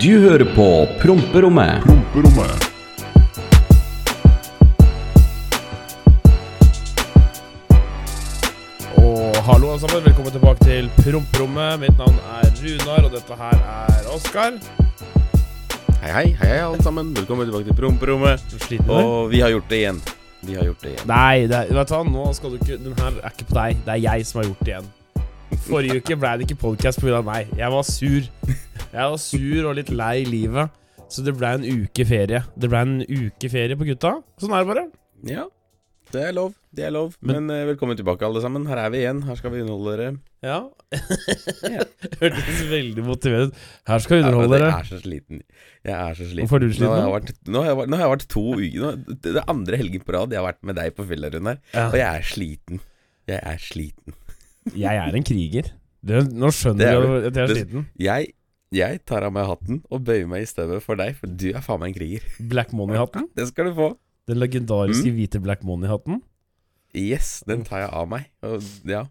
Du hører på Promperommet. Promperommet. Og hallo alle sammen, velkommen tilbake til Promperommet. Mitt navn er Runar, og dette her er Oskar. Hei, hei, hei, hei alle sammen. Velkommen tilbake til promperommet. Og vi har gjort det igjen. Vi har gjort det igjen. Nei, det vet du hva, nå skal du ikke Den her er ikke på deg. Det er jeg som har gjort det igjen. Forrige uke ble det ikke podkast pga. meg. Jeg var sur. Jeg var sur og litt lei livet. Så det ble en uke ferie. Det ble en uke ferie på gutta. Sånn er det bare. Ja, det er lov. Det er lov. Men- Men, eh, velkommen tilbake, alle sammen. Her er vi igjen. Her skal vi underholde dere. Ja. Ja. Hørtes veldig motivert ut. Her skal vi underholde dere. underholde jeg er så sliten. Jeg er så sliten. Hvorfor er du sliten Nå har jeg vært, nå har jeg vært, har jeg vært to uker Det er andre helgen på rad jeg har vært med deg på fyllerund her. Ja. Og jeg er sliten. Jeg er sliten. Jeg er en kriger. Det, nå skjønner er du at jeg er sliten. Jeg, jeg tar av meg hatten og bøyer meg i støvet for deg, for du er faen meg en kriger. Black Money-hatten. Det skal du få. Den Mm. legendariske hvite Black Money-hatten. Yes, den tar jeg av meg. Og ja.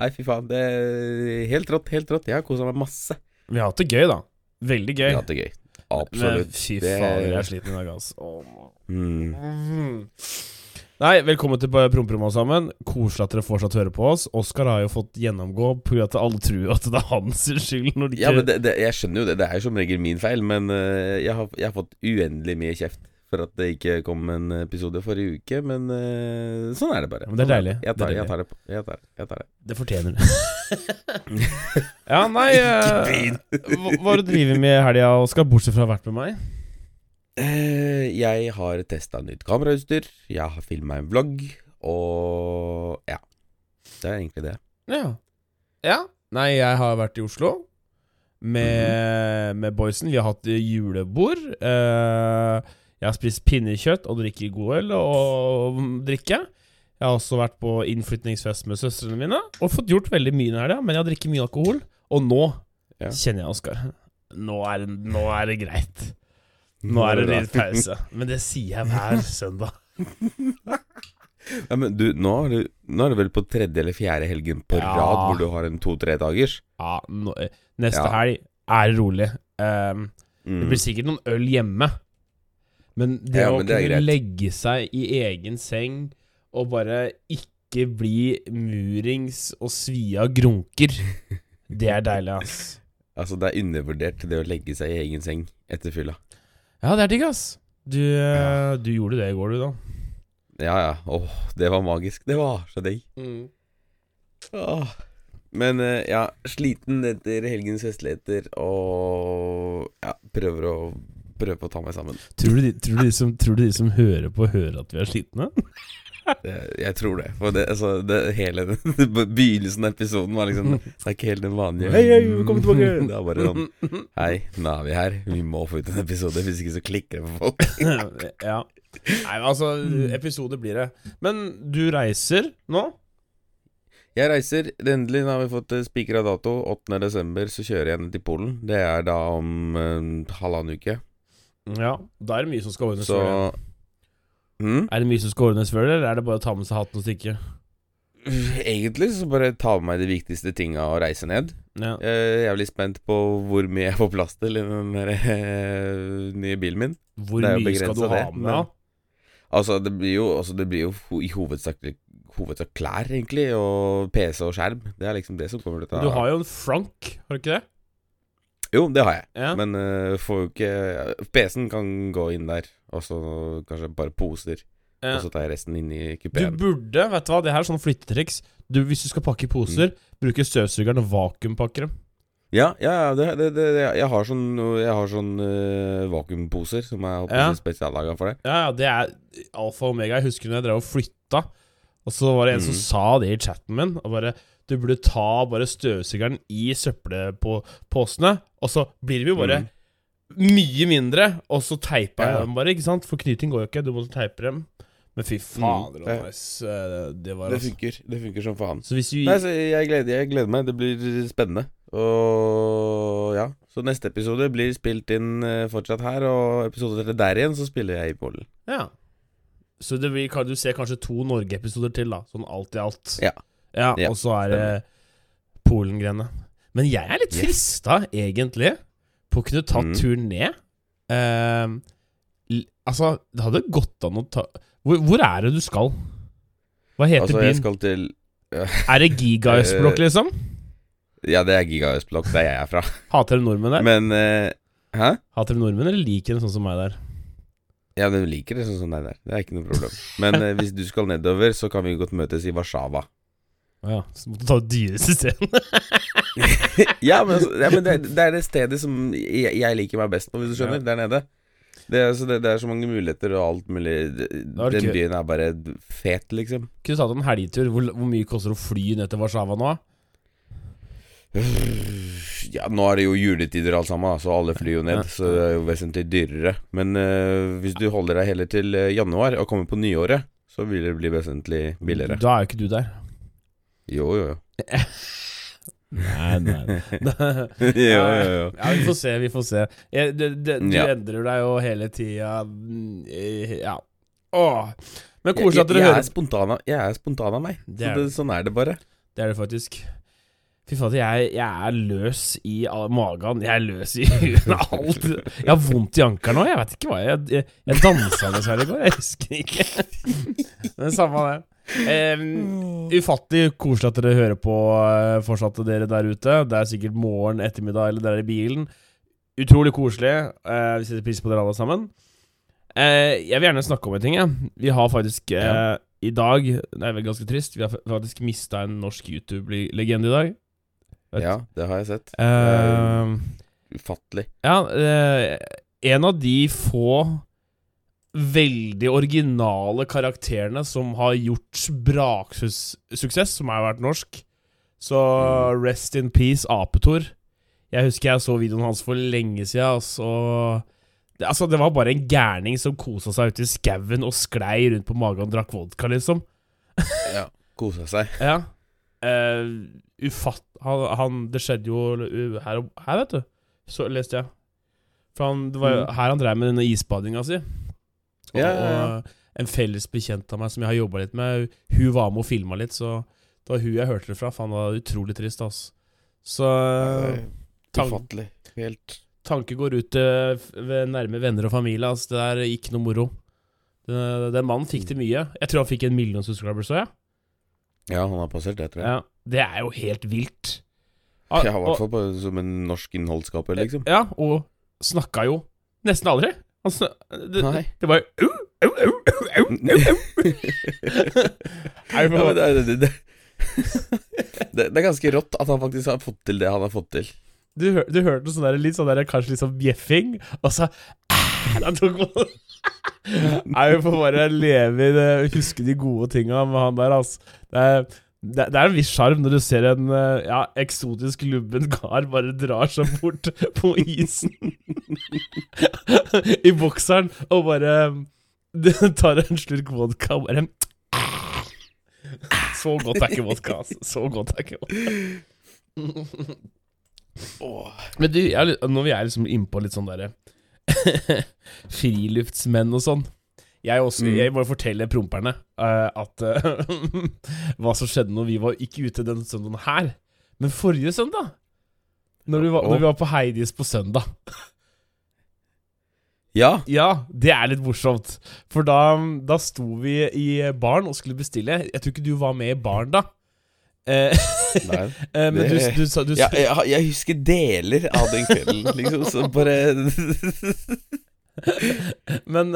Nei, fy faen. Det er helt rått, helt rått. Jeg har kosa meg masse. Vi har hatt det gøy, da. Veldig gøy. Vi har hatt det gøy. Absolutt. fy faen, jeg er sliten i dag, altså. Mm. Nei, velkommen til Promperommet alle sammen. Koselig at dere fortsatt hører på oss. Oskar har jo fått gjennomgå pga. at alle tror at det er hans skyld. Når de ikke Ja, men det, det, jeg skjønner jo det. Det er jo som regel min feil, men uh, jeg, har, jeg har fått uendelig mye kjeft for at det ikke kom en episode forrige uke. Men uh, sånn er det bare. Men det er deilig. Jeg tar, Det jeg tar det. Jeg tar det. Jeg tar det. Det fortjener du. ja, nei uh, Hva hva du driver med i helga, Oskar, bortsett fra å ha vært med meg? Uh, jeg har testa nytt kamerautstyr. Jeg har filma en vlogg, og ja. Det er egentlig det. Ja. ja. Nei, jeg har vært i Oslo med, med boysen. Vi har hatt julebord. Eh, jeg har spist pinnekjøtt og drikker god øl og drikke. Jeg har også vært på innflytningsfest med søstrene mine og fått gjort veldig mye i helga, men jeg har drukket mye alkohol. Og nå Ja. kjenner jeg Oskar. Nå, nå er det greit. Nå er det litt pause. Men det sier jeg hver søndag. Ja, men du, nå er, du, nå er det vel på tredje eller fjerde helgen på Ja. rad hvor du har en to-tre dagers? Ja, eh, neste helg er rolig. Um, Mm. Det blir sikkert noen øl hjemme. Men det Ja, å men det kunne greit. legge seg i egen seng og bare ikke bli murings og svi av grunker, det er deilig, ass. Altså, det er undervurdert det å legge seg i egen seng etter fylla. Ja, det er digg, ass. Du, ja. du gjorde det i går, du, da. Ja, ja. Åh, det var magisk. Det var så digg. Åh. Men eh, ja, sliten etter helgens festligheter og ja, prøver å Prøver å ta meg sammen. Tror du, de, tror, du de som, tror du de som hører på, hører at vi er slitne? Det, jeg tror det. For det, altså, det hele Begynnelsen av episoden var liksom Det er ikke helt den vanlige Hei, hei, velkommen tilbake. Det er bare sånn Hei, nå er vi her. Vi må få ut en episode, hvis ikke så klikker det for folk. ja. Nei, altså, episode blir det. Men du reiser nå? Jeg reiser. Endelig har vi fått spikra dato. 8. desember så kjører jeg ned til Polen. Det er da om eh, halvannen uke. Ja. Da er det mye som skal ordnes Så før hm? Er det mye som skal ordnes før det, eller er det bare å ta med seg hatten og stikke? Egentlig så bare ta med meg de viktigste tinga og reise ned. Ja. Jeg er litt spent på hvor mye jeg får plass til i den der, øh, nye bilen min. Hvor mye skal du ha ha det, men- Altså, det blir jo, altså, det blir jo ho i hovedsak, hovedsak klær, egentlig, og PC og skjerm. Det er liksom det som kommer til å ta Du har jo en Frank, har du ikke det? Jo, det har jeg. Ja. Men uh, får jo ikke PC-en kan gå inn der, og så kanskje bare poser. Ja. Og så tar jeg resten inn i Du burde, vet du hva, det her er sånn flyttetriks. Du, hvis du skal pakke i poser, Mm. bruke støvsugeren og vakuumpakke dem. Ja, ja, ja det, det, det, jeg har sånn, jeg har sånn uh, vakuumposer som er Ja. spesiallaga for det. Ja, ja, det er alfa og omega. Jeg husker når jeg drev og flytta, og så var det en som Mhm. sa det i chatten min, og bare Du burde ta bare støvsugeren i søppelposene, og så blir det jo bare mye mindre, og så teipa jeg Ja. dem bare, ikke sant? For knyting går jo ikke, du må teipe dem. Men fy fader, Mm. det var nice. eh, Det var Det altså funker. Det funker som faen. Så hvis vi Nei, så jeg gleder, jeg gleder meg. Det blir spennende. Og ja. Så neste episode blir spilt inn eh, fortsatt her, og episode etter der igjen så spiller jeg i Polen. Ja. Så det blir, kan du ser kanskje to Norge-episoder til, da. Sånn alt i alt. Ja. Ja, Ja, og så er det Polen-greiene. Men jeg er litt Yes. frista, egentlig, på å kunne ta Mm. turen ned. Uh, altså, det hadde gått an å ta Hvor, hvor er det du skal? Hva heter Altså, jeg skal til Er det Giga Østblokk, liksom? Ja, det er gigaøstblokk, der jeg er fra. Hater dere nordmenn der? Men uh, Hæ? Hater dere nordmenn, eller liker dere sånn som meg der? Ja, du liker det sånn som deg der. Det er ikke noe problem. Men eh, hvis du skal nedover, så kan vi godt møtes i Warszawa. Ja, så måtte du ta det dyreste stedet. ja, men, altså, ja, men det, det er det stedet som jeg, jeg liker meg best på, hvis du skjønner. Ja. Der nede. Det, er- altså, det, det er så mange muligheter og alt mulig. Den ikke... byen er bare fet, liksom. Kunne tatt en helgetur. Hvor, hvor mye koster det å fly ned til Warszawa nå? Ja, nå er det jo juletider alt sammen, så alle flyr jo ned. Så det er jo vesentlig dyrere. Men uh, hvis du holder deg heller til eh, januar og kommer på nyåret, så vil det bli vesentlig billigere. Da er jo ikke du der. Jo, jo, jo. Nei, nei. jo, jo, jo. Ja, vi får se, vi får se. Du, det, du Ja. endrer deg jo hele tida. Mm, Ja. Åh. Men koselig at dere er hører. spontan av, jeg er spontan av meg. Det er det, det. sånn er det bare. Det er det faktisk. Fy fader, jeg, jeg er løs i magen. Jeg er løs i huet. Alt. Jeg har vondt i ankelen nå. Jeg vet ikke hva jeg Jeg, jeg dansa dessverre i går. Jeg husker ikke. Men samme det. Eh, ufattelig koselig at dere hører på eh, fortsatt, dere der ute. Det er sikkert morgen, ettermiddag eller dere er i bilen. Utrolig koselig. Eh, vi setter pris på dere alle sammen. Eh, jeg vil gjerne snakke om en ting. Ja. Vi har faktisk Ja. i dag Det er vel ganske trist. Vi har faktisk mista en norsk YouTube-legende i dag. Vet- Ja, det har jeg sett. Eh, Ufattelig. ja, eh, en av de få veldig originale karakterene som har gjort braksuksess, som har vært norsk. Så Mm. rest in peace, Apetor. Jeg husker jeg så videoen hans for lenge siden, og det, altså, det var bare en gærning som kosa seg ute i skauen og sklei rundt på magen og drakk vodka, liksom. Ja, Kosa seg. Ja. Uh, ufatt... Han, han Det skjedde jo uh, her, her, vet du. Så leste jeg. For han, det var jo Mm. her han drev med denne isbadinga si. Ja, ja, og en felles bekjent av meg som jeg har jobba litt med, hun var med og filma litt, så det var hun jeg hørte det fra. Faen, det var utrolig trist, altså. Så Ufattelig. Helt tanke går ut til nærme venner og familie. Altså, det er ikke noe moro. Den, den mannen fikk til mye. Jeg tror han fikk en million subscribers òg, ja. Ja, han har passert det, tror jeg. ja. Det er jo helt vilt. Ah, Ja, i hvert fall som en norsk innholdsskaper, liksom. Ja, og snakka jo nesten aldri. Snak, det, Nei. det var jo au, au, au, au, au, au. Ja, det, det, det, det, det er ganske rått at han faktisk har fått til det han har fått til. du, hør- du hørte sånn der, litt sånn der, kanskje litt sånn bjeffing, og så Han tok på Nei, vi får bare leve i det, huske de gode tinga med han der, altså. Det er, det, det er en viss sjarm når du ser en eh, ja, eksotisk lubben kar bare drar seg bort på isen i bokseren og bare tar en slurk vodka og bare Så godt er ikke vodka, altså. Så godt er ikke vodka. Men du, jeg, er litt- nå vil jeg liksom innpå litt sånn derre Friluftsmenn og sånn. Jeg, også, Mm. jeg må jo fortelle promperne uh, at uh, Hva som skjedde når vi var ikke ute den søndagen her, men forrige søndag. Når vi var, når vi var på Heidis på søndag. Ja. Ja, det er litt morsomt. For da, da sto vi i baren og skulle bestille. Jeg tror ikke du var med i baren da. Eh, Nei. men det... du, du, du, du, Ja, jeg, jeg husker deler av den kvelden, liksom. Så bare Men,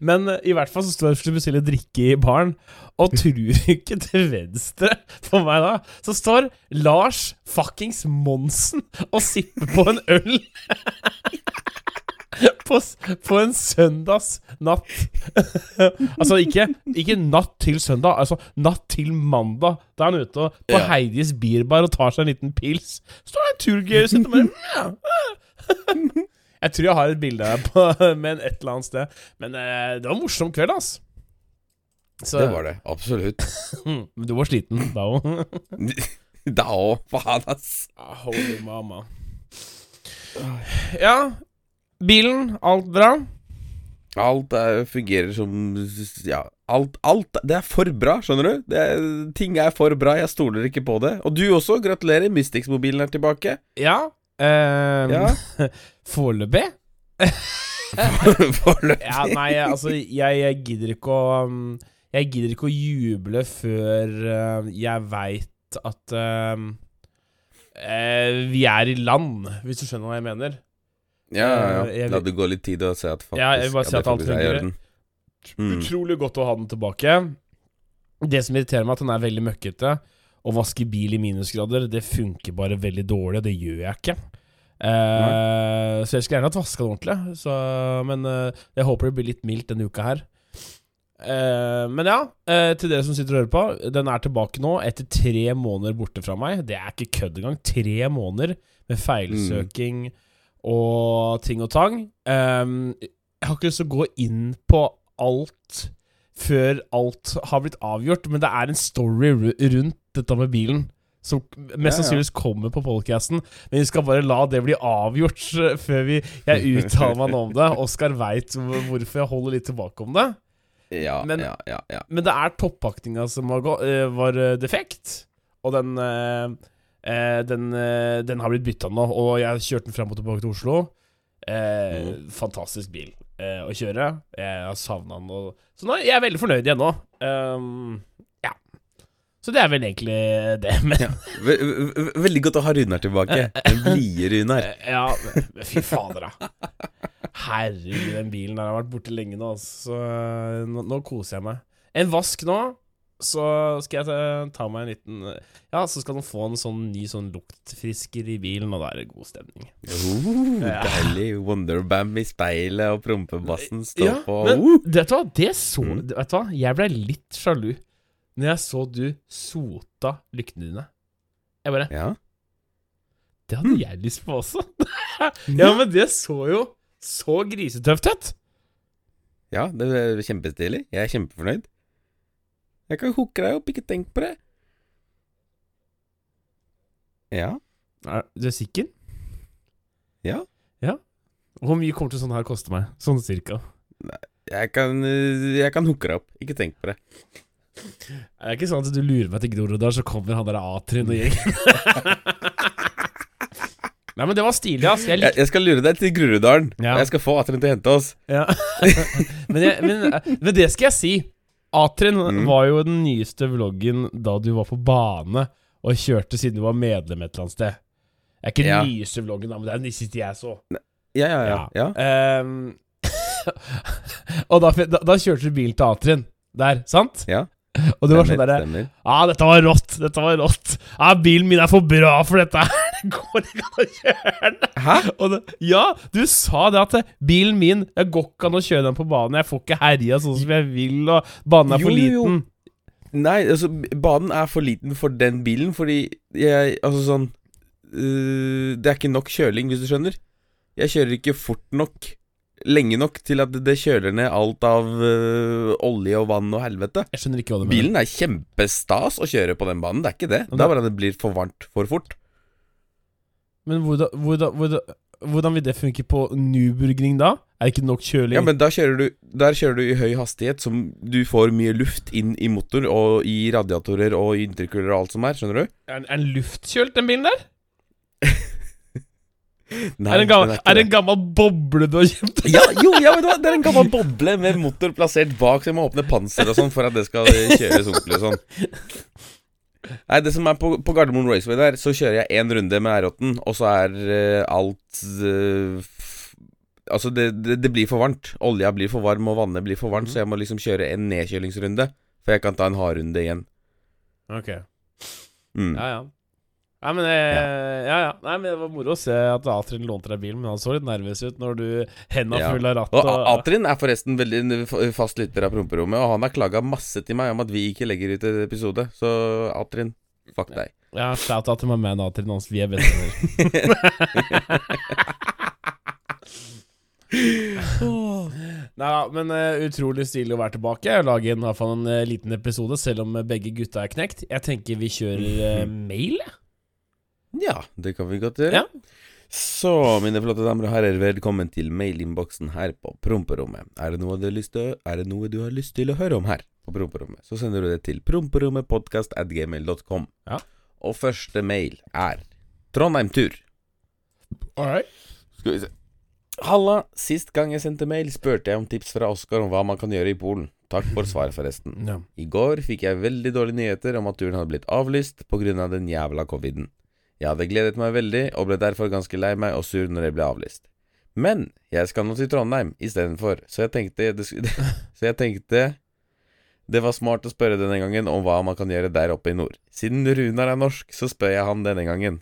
men i hvert fall så står jeg og skulle bestille drikke i baren, og tror ikke til venstre for meg da, så står Lars fuckings Monsen og sipper på en øl. På, på en søndags natt. altså ikke, ikke natt til søndag, altså natt til mandag. Da er han ute og, på Ja. Heidis birbar og tar seg en liten pils. Står det en turgøy og og bare Jeg tror jeg har et bilde her på, med en et eller annet sted. Men eh, det var en morsom kveld, altså. Så, Det var det. Absolutt. Men du var sliten da òg. Da òg, faen, ass. Holy mama. Ja, bilen, alt bra? Alt er, fungerer som Ja, alt, alt Det er for bra, skjønner du? Det er, ting er for bra. Jeg stoler ikke på det. Og du også. Gratulerer. Mystix-mobilen er tilbake. Ja. Ehm, Ja. Foreløpig. Foreløpig. Ja, nei, altså, jeg, jeg gidder ikke å um, Jeg gidder ikke å juble før uh, jeg veit at uh, uh, vi er i land, hvis du skjønner hva jeg mener. Ja, ja, Eh, ja. jeg La det gå litt tid og se at faktisk Ja, jeg vil bare si at alt er fungerer. Mm. Utrolig godt å ha den tilbake. Det som irriterer meg, er at den er veldig møkkete. Å vaske bil i minusgrader, det funker bare veldig dårlig, og det gjør jeg ikke. Uh, så jeg skulle gjerne hatt vaska den ordentlig, så, men uh, jeg håper det blir litt mildt denne uka her. Uh, men ja, til dere som sitter og hører på, den er tilbake nå etter tre måneder borte fra meg. Det er ikke kødd engang. Tre måneder med feilsøking og ting og tang. Jeg har ikke lyst til å gå inn på alt før alt har blitt avgjort, men det er en story rundt dette med bilen. Som mest sannsynligvis kommer på podcasten Men vi skal bare la det bli avgjort eh, før vi, jeg uttaler meg noe om det. Oskar veit hvorfor jeg holder litt tilbake om det. Ja, Men- ja, ja, ja. Men det er toppaktinga som var, eh, var eh, defekt, og den den, den har blitt bytta nå, og jeg kjørte den fram og tilbake til Oslo. Eh, Fantastisk bil eh, å kjøre. Jeg har savna den. Og, så nå er jeg veldig fornøyd igjen nå. Um, ja. Så det er vel egentlig det. Men Ja. Ve ve veldig godt å ha Runar tilbake. Den blide Runar. Eh, Ja, fy fader, da. Herregud, den bilen der har vært borte lenge nå. Så eh, nå, nå koser jeg meg. En vask nå, så skal jeg ta, meg en liten Ja, så skal han få en sånn ny sånn luktfrisker i bilen, og da er det god stemning. Oh, Ja. deilig. Wonderbam i speilet, og prompebassen står Ja, på. men Uh. vet du hva, det så Mm. Vet du hva, jeg ble litt sjalu når jeg så du sota lyktene dine. Jeg bare Ja. Det hadde jeg lyst på også. ja, men det så jo så grisetøft ut. ja, det er kjempestilig. Jeg er kjempefornøyd. Jeg kan hooke deg opp, ikke tenk på det. Ja. Er du er sikker? Ja. Ja. Hvor mye kommer til sånn her koste meg? Sånn cirka. Jeg kan, øh, jeg kan hooke deg opp, ikke tenk på det. Er det ikke sånn at du lurer meg til Groruddalen, så kommer han der A-trinn og gjengen? Nei, men det var stilig, ass. Jeg Jeg, jeg skal lure deg til Groruddalen. Ja. Jeg skal få Atren til å hente oss. ja. men, jeg, men, men det skal jeg si. A-trinn Mm. var jo den nyeste vloggen da du var på bane og kjørte siden du var medlem et eller annet sted. Det er ikke den Ja. nyeste vloggen, da, men det er den siste jeg så. Ja, ja, ja. ja. Ehm, og da, da, da kjørte du bil til A-trinn der, sant? Ja. Og du var sånn derre. Ja, dette var rått. Dette var rått. Ja, bilen min er for bra for dette. Det går ikke an å kjøre den. Hæ? Det, ja, du sa det at bilen min Det går ikke an å kjøre den på banen. Jeg får ikke herja sånn som jeg vil, og banen er for liten. jo, jo. Nei, altså, banen er for liten for den bilen, fordi jeg Altså sånn øh, Det er ikke nok kjøling, hvis du skjønner. Jeg kjører ikke fort nok lenge nok til at det kjøler ned alt av øh, olje og vann og helvete. Jeg skjønner ikke hva du mener. Bilen er kjempestas å kjøre på den banen, det er ikke det. Det er bare at det blir for varmt for fort. Men hvordan, hvordan, hvordan, hvordan vil det funke på Nürburgring da? Er det ikke nok kjøling? Ja, men da kjører du Der kjører du i høy hastighet, som du får mye luft inn i motor og i radiatorer og i intercooler og alt som er, skjønner du? Er den- luftkjølt, den bilen der? Nei, er, det en gammel, det er, det en gammel boble du har kjøpt? Ja, jo, ja, men det er en gammel boble med motor plassert bak, så jeg må åpne panser og sånn for at det skal kjøres ordentlig og sånn. Nei, det som er på, på Gardermoen Raceway der, så kjører jeg én runde med R8-en, og så er uh, alt uh, Altså, det, det, det blir for varmt. Olja blir for varm, og vannet blir for varmt, så jeg må liksom kjøre en nedkjølingsrunde for jeg kan ta en hardrunde igjen. Ok, Mm. ja ja. Nei, men, eh, ja, ja. Nei, men Det var moro å se at Atrin lånte deg bilen, men han så litt nervøs ut når du henda Ja. full av ratt. Og Atrin er forresten veldig fast lytter av Promperommet, og han har klaga masse til meg om at vi ikke legger ut episode. Så Atrin, fuck deg. Ja, shout-out til meg man Atrin hans. Vi er bestevenner. Nei da, men uh, utrolig stilig å være tilbake. Og lage en, i hvert fall en eh, liten episode, selv om begge gutta er knekt. Jeg tenker vi kjører mail, jeg. Ja, det kan vi godt gjøre. Ja. Så, mine flotte damer og herrer, velkommen til mailinnboksen her på promperommet. Er det, noe du har lyst til, er det noe du har lyst til å høre om her på promperommet, så sender du det til promperommetpodkast.gmail.com. Ja. Og første mail er Trondheim Tur. All. Skal vi se. Halla, sist gang jeg sendte mail, spurte jeg om tips fra Oskar om hva man kan gjøre i Polen. Takk for svar, forresten. Ja. I går fikk jeg veldig dårlige nyheter om at turen hadde blitt avlyst pga. den jævla coviden. Jeg hadde gledet meg veldig, og ble derfor ganske lei meg og sur når jeg ble avlyst. Men jeg skal nå til Trondheim istedenfor, så jeg Så jeg tenkte det var smart å spørre denne gangen om hva man kan gjøre der oppe i nord. Siden Runar er norsk, så spør jeg han denne gangen.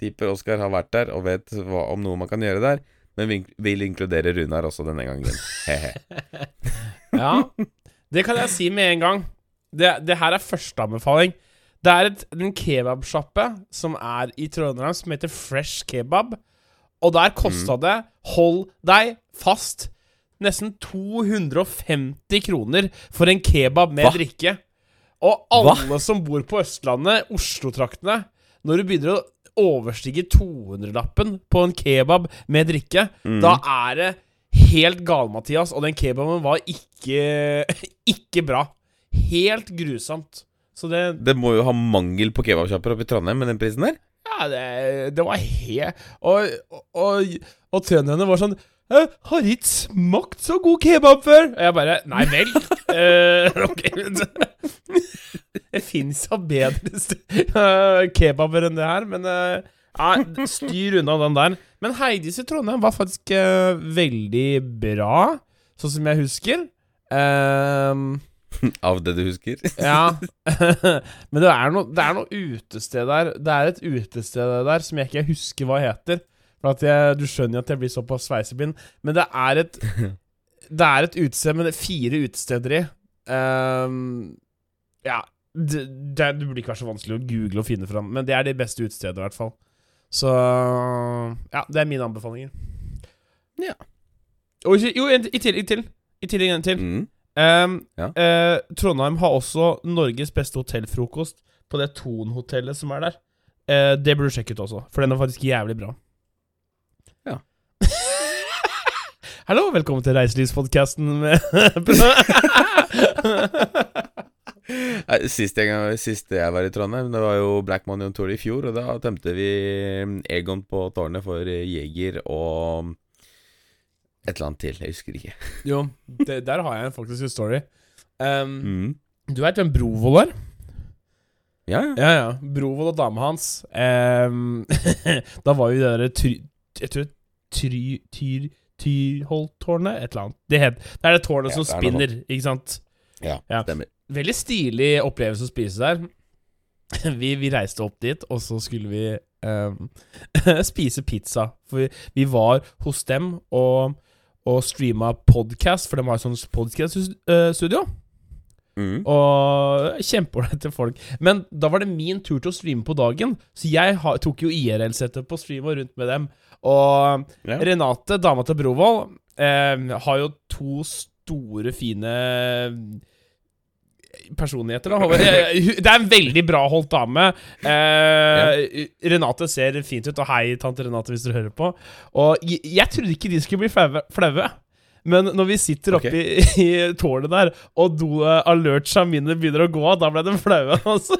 Tipper Oskar har vært der og vet hva, om noe man kan gjøre der, men vil inkludere Runar også denne gangen. He-he. Ja, det kan jeg si med en gang. Det, det her er førsteanbefaling. Det er et, en kebabsjappe som er i Trondheim, som heter Fresh Kebab. Og der kosta det, hold deg fast, nesten 250 kroner for en kebab med Hva? drikke. Og alle som bor på Østlandet, Oslo-traktene Når du begynner å overstige 200-lappen på en kebab med drikke, da er det helt gal-Mathias. Og den kebaben var ikke Ikke bra. Helt grusomt. Så det Det må jo ha mangel på kebabsjapper oppe i Trondheim med den prisen der? Ja, det, det var helt Og, og, og, trønderne var sånn «Jeg har ikke smakt så god kebab før. Og jeg bare Nei vel. Eh, ok. Det fins da bedre eh, kebaber enn det her, men uh, ja, styr unna den der. Men Heidis i Trondheim var faktisk uh, veldig bra, sånn som jeg husker. Ehm, Av det du husker? ja. Men det er noe, det er noe utested der Det er et utested der som jeg ikke husker hva heter. For jeg, Du skjønner at jeg blir såpass sveisebind. Men det er et Det er et utested med fire utesteder i. Um, ja det, det, det burde ikke være så vanskelig å google og finne fram, men det er det beste utestedet, i hvert fall. Så Ja, det er mine anbefalinger. Ja. Og jo, en, i tillegg til. I tillegg en til. Mm. Ehm, Ja. uh, Trondheim har også Norges beste hotellfrokost på det Thon-hotellet som er der. Uh, det burde du sjekke ut også, for den er faktisk jævlig bra. Ja. Hallo, velkommen til Reiselivspodkasten med Sist jeg, sist jeg var i Trondheim, det var jo Black Money on Tour i fjor, og da tømte vi Egon på tårnet for Jeger og et eller annet til, jeg husker ikke. Jo, det, der har jeg faktisk en story. Um, Mm. Du veit hvem Brovold er? Ja, ja. Ja, ja. Brovold og dama hans. um, da var jo det derre. Jeg tror Try... Tyr... Tyrholttårnet? Et eller annet. Det, het, det er det tårnet Ja, som det er spinner, ikke sant? ja, Ja. stemmer. Veldig stilig opplevelse å spise der. Vi, vi reiste opp dit, og så skulle vi um, spise pizza. For vi, vi var hos dem og, og streama podcast, for de har sånn podcast-studio. Mm. Og kjempeålreite folk. Men da var det min tur til å streame på dagen, så jeg tok jo IRL-settet på stream og rundt med dem. Og Ja. Renate, dama til Brovold, eh, har jo to store, fine personligheter. Da. Eh, Det er en veldig bra holdt dame. Eh, Renate ser fint ut, og hei, tante Renate, hvis dere hører på. Og jeg, jeg trodde ikke de skulle bli flaue. Men når vi sitter oppe okay. i, i tårnet der, og do alert Shamine begynner å gå av, da ble de flaue, altså.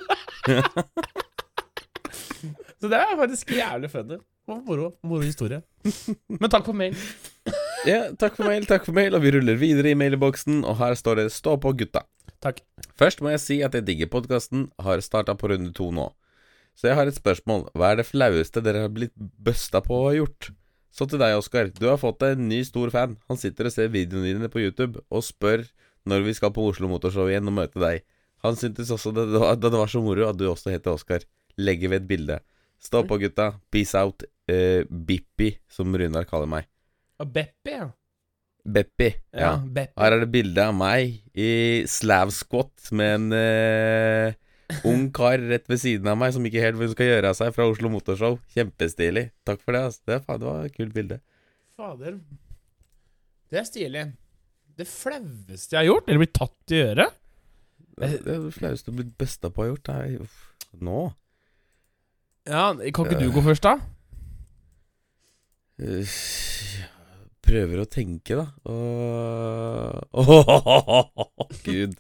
Så det er faktisk jævlig funny. Moro, moro historie. Men takk for mail. ja, takk for mail, takk for mail, og vi ruller videre i mailboksen, og her står det 'Stå på, gutta'. Takk. Først må jeg si at jeg digger podkasten, har starta på runde to nå. Så jeg har et spørsmål. Hva er det flaueste dere har blitt busta på å ha gjort? Så til deg, Oskar. Du har fått deg en ny stor fan. Han sitter og ser videoene dine på YouTube og spør når vi skal på Oslo Motorshow igjen og møte deg. Han syntes også det, det, det var så moro at du også heter Oskar. Legger ved et bilde. Stå på, gutta. Peace out. Uh, Bippi, som Runar kaller meg. Og Beppi, ja. Beppi. Ja, Ja. Beppi. Her er det bilde av meg i slav squat med en eh, ung kar rett ved siden av meg som ikke helt skal gjøre av seg, fra Oslo Motorshow. Kjempestilig. Takk for det. ass. Det, faen, det var et kult bilde. Fader. Det er stilig. Det flaueste jeg har gjort, eller blitt tatt i øret Det, det er det flaueste du har blitt busta på å ha gjort. er uff. Nå? Ja, Kan ikke du gå først, da? Øh, Prøver å tenke, da. Og Gud.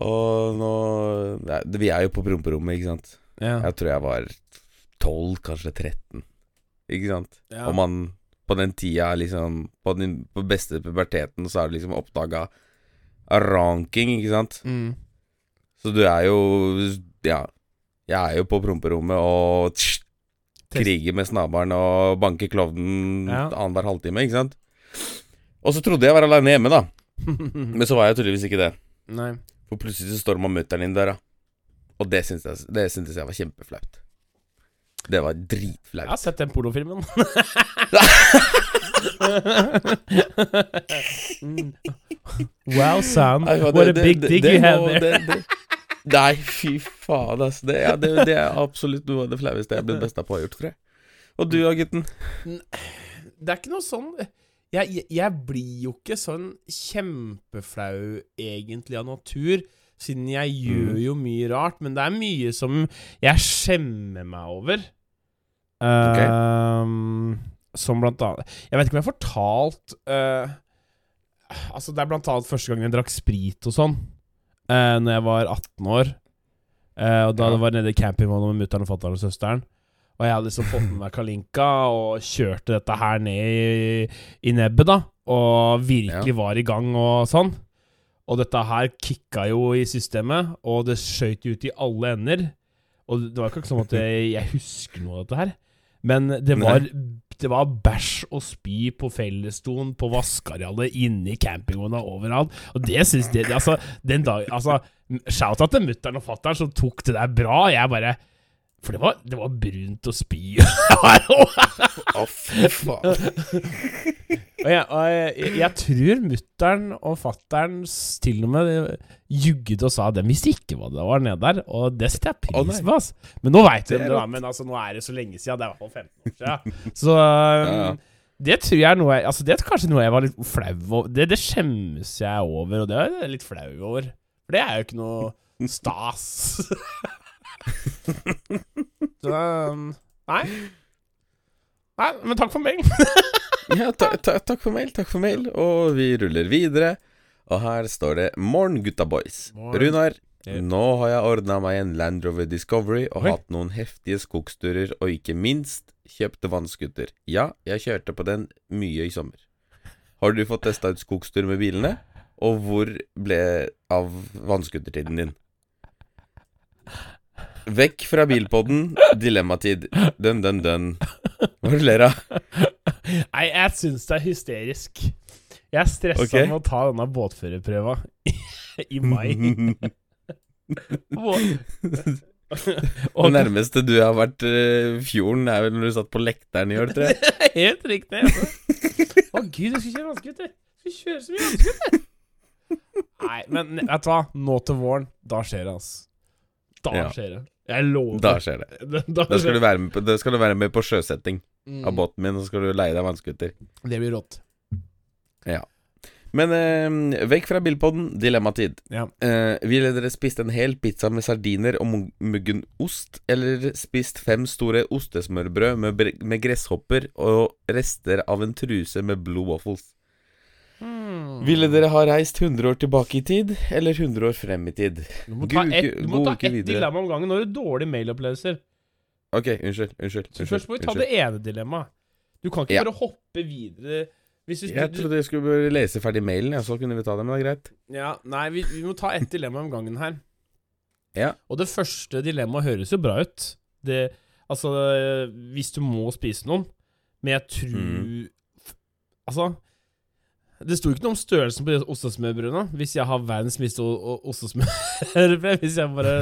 Og nå Nei, Vi er jo på promperommet, ikke sant. Ja. Jeg tror jeg var 12, kanskje 13. Ikke sant. Ja. Og man på den tida, liksom På den på beste puberteten, så er du liksom oppdaga ranking, ikke sant. Mm. Så du er jo Ja. Jeg er jo på promperommet og tsk, Kriger med snabelen og banker klovnen Ja. annenhver halvtime, ikke sant. Og så trodde jeg var aleine hjemme, da. Men så var jeg tydeligvis ikke det. Nei. For plutselig så står mutter'n inn døra. Og det syntes jeg, det syntes jeg var kjempeflaut. Det var Jeg har sett den pornofilmen. Wow, son. What a big dick you have there. Nei, fy faen, altså. Det, ja, det, det er absolutt noe av det flaueste jeg er blitt besta på å ha gjort, tror jeg. Og du da, gutten? Det er ikke noe sånn jeg, jeg, blir jo ikke sånn kjempeflau egentlig av natur, siden jeg gjør Mm. jo mye rart, men det er mye som jeg skjemmer meg over. Okay. Uh, som blant annet Jeg vet ikke om jeg har fortalt uh, Altså, det er blant annet første gang jeg drakk sprit og sånn, uh, Når jeg var 18 år. Eh, og da Ja. det var nede i campingvogna med mutter'n og fatter'n og søsteren. Og jeg hadde liksom fått med meg Kalinka og kjørte dette her ned i, i nebbet, da. Og virkelig Ja. var i gang og sånn. Og dette her kicka jo i systemet, og det skøyt ut i alle ender. Og det var ikke sånn at jeg, jeg husker noe av dette her. Men det Nei. Det var bæsj og spy på fellesstolen, på vaskearealet, inne i campingvogna, overalt. Og det syns jeg Altså, den dag Altså, shout-out til mutter'n og fatter'n som tok det der bra. Jeg bare For det var, det var brunt å spy. Å, fy faen. Og jeg, og jeg, jeg tror mutter'n og fatter'n til og med jugget og sa at de visste ikke hva det var nede der, og det setter jeg pris på. ass. Men nå veit de Det det, da. Men altså, nå er det så lenge siden. Det er i hvert fall 15 år siden. Så um, Ja. det tror jeg er noe jeg, Altså, det er kanskje noe jeg var litt flau over. Det, det skjemmes jeg over, og det er jeg litt flau over. For det er jo ikke noe stas. så um, Nei. Nei, men takk for mail. Ja, ta, ta, takk for mail, takk for mail. Og vi ruller videre. Og her står det 'Morn, gutta boys'. Morgen. Runar, nå har jeg ordna meg en Land Rover Discovery og Oi. hatt noen heftige skogsturer, og ikke minst kjøpte vannskuter. Ja, jeg kjørte på den mye i sommer. Har du fått testa ut skogstur med bilene? Og hvor ble av vannskutertiden din? Vekk fra bilpodden, dilemmatid. Dønn, dønn, dønn. Hva er det du ler av? Nei, jeg syns det er hysterisk. Jeg er stressa okay. med å ta denne båtførerprøva i mai. Det nærmeste du har vært uh, fjorden, er vel når du satt på lekteren i år, tror jeg. Helt riktig. altså. Å gud, jeg skal kjøre vannskuter! du. skal kjøre så mye vannskuter! Nei, men vet du hva? Nå til våren, da skjer det, altså. Da Ja. skjer det. Jeg lover. Da skjer det. Da, da Da skal du være med på, da skal du være med på sjøsetting Mm. av båten min, og så skal du leie deg vannskuter. Det blir rått. Men eh, vekk fra bilpodden, dilemmatid. Ja. Eh, ville dere spist en hel pizza med sardiner og muggen ost, eller spist fem store ostesmørbrød med, med gresshopper og rester av en truse med blue waffles? Hmm. Ville dere ha reist 100 år tilbake i tid, eller 100 år frem i tid? Du må ta ett et, dilemma om gangen. Nå har du dårlige mailopplevelser. Ok, unnskyld. Unnskyld. Unnskyld, først må vi ta unnskyld. det ene dilemmaet. Du kan ikke Ja. bare hoppe videre hvis du, Jeg trodde jeg skulle lese ferdig mailen, ja, så kunne vi ta det, men det er greit. Ja, nei, vi, vi må ta ett dilemma om gangen her. Ja. Og det første dilemmaet høres jo bra ut. Det, altså, hvis du må spise noen. Men jeg tror Mm. Altså Det sto ikke noe om størrelsen på de ostesmørbrødene. Hvis jeg har verdens minste ostesmørbrød Hvis jeg bare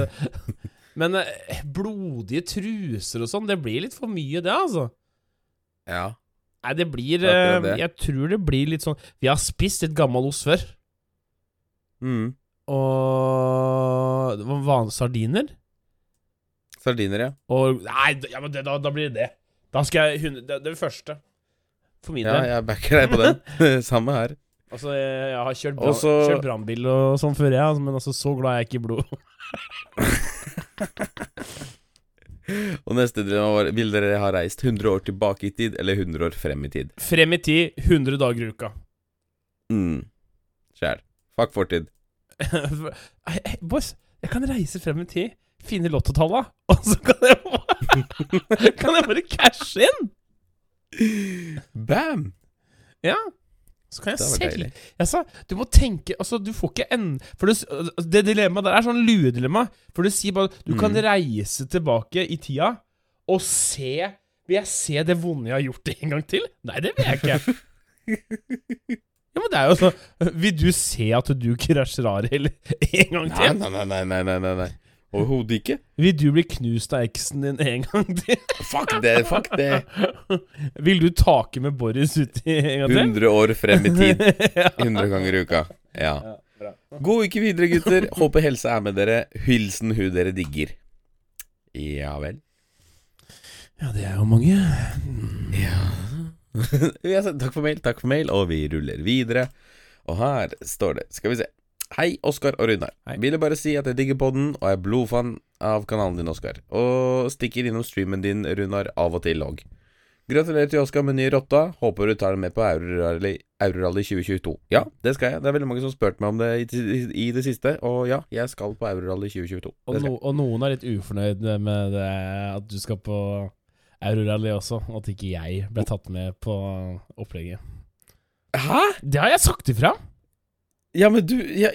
Men eh, blodige truser og sånn, det blir litt for mye, det, altså. Ja. Nei, det blir eh, det. Jeg tror det blir litt sånn Vi har spist litt gammel ost før. Mm. Og det var vanlige sardiner. Sardiner, ja. Og Nei, ja, men det, da, da blir det det. Da skal jeg Det, det første. For min Ja, jeg backer deg på den. Samme her. Altså, jeg, jeg har kjørt, bra, også... kjørt brannbil og sånn før, jeg, altså, men altså, så glad er jeg ikke i blod. Og neste dilemma var Vil dere ha reist 100 år tilbake i tid eller 100 år frem i tid? Frem i tid, 100 dager i uka. Mm. Sjæl. Fuck fortid. Boys, jeg kan reise frem i tid, finne lottotalla, og så kan jeg bare Kan jeg bare cashe inn! Bam! Ja. Så kan jeg selge. Jeg sa, du må tenke Altså, du får ikke en For det, det dilemmaet der er sånn luedilemma. For du sier bare Du kan Mm. reise tilbake i tida og se Vil jeg se det vonde jeg har gjort en gang til? Nei, det vil jeg ikke. Ja, men det er jo sånn Vil du se at du krasjer Arild en gang til? nei, nei, nei, nei, nei, nei, nei. Overhodet ikke. Vil du bli knust av eksen din en gang til? Fuck det, fuck det. Vil du take med Boris uti en gang til? 100 år frem i tid. 100 ganger i uka. Ja. God uke videre, gutter. Håper helsa er med dere. Hilsen hun dere digger. Ja vel. ja, det er jo mange. Ja. Takk for mail, takk for mail, og vi ruller videre. Og her står det Skal vi se. Hei, Oskar og Runar. Ville bare si at jeg digger podden, og er blodfan av kanalen din, Oskar. Og stikker innom streamen din, Runar, av og til òg. Gratulerer til Oskar med ny rotta. Håper du tar den med på Eurorally Eurorally 2022. Ja, det skal jeg. Det er veldig mange som har spurt meg om det i, i, i det siste. Og ja, jeg skal på Eurorally 2022. Og, no, og noen er litt ufornøyd med det at du skal på Eurorally også, og at ikke jeg ble tatt med på opplegget. Hæ? Det har jeg sagt ifra! Ja, men du jeg,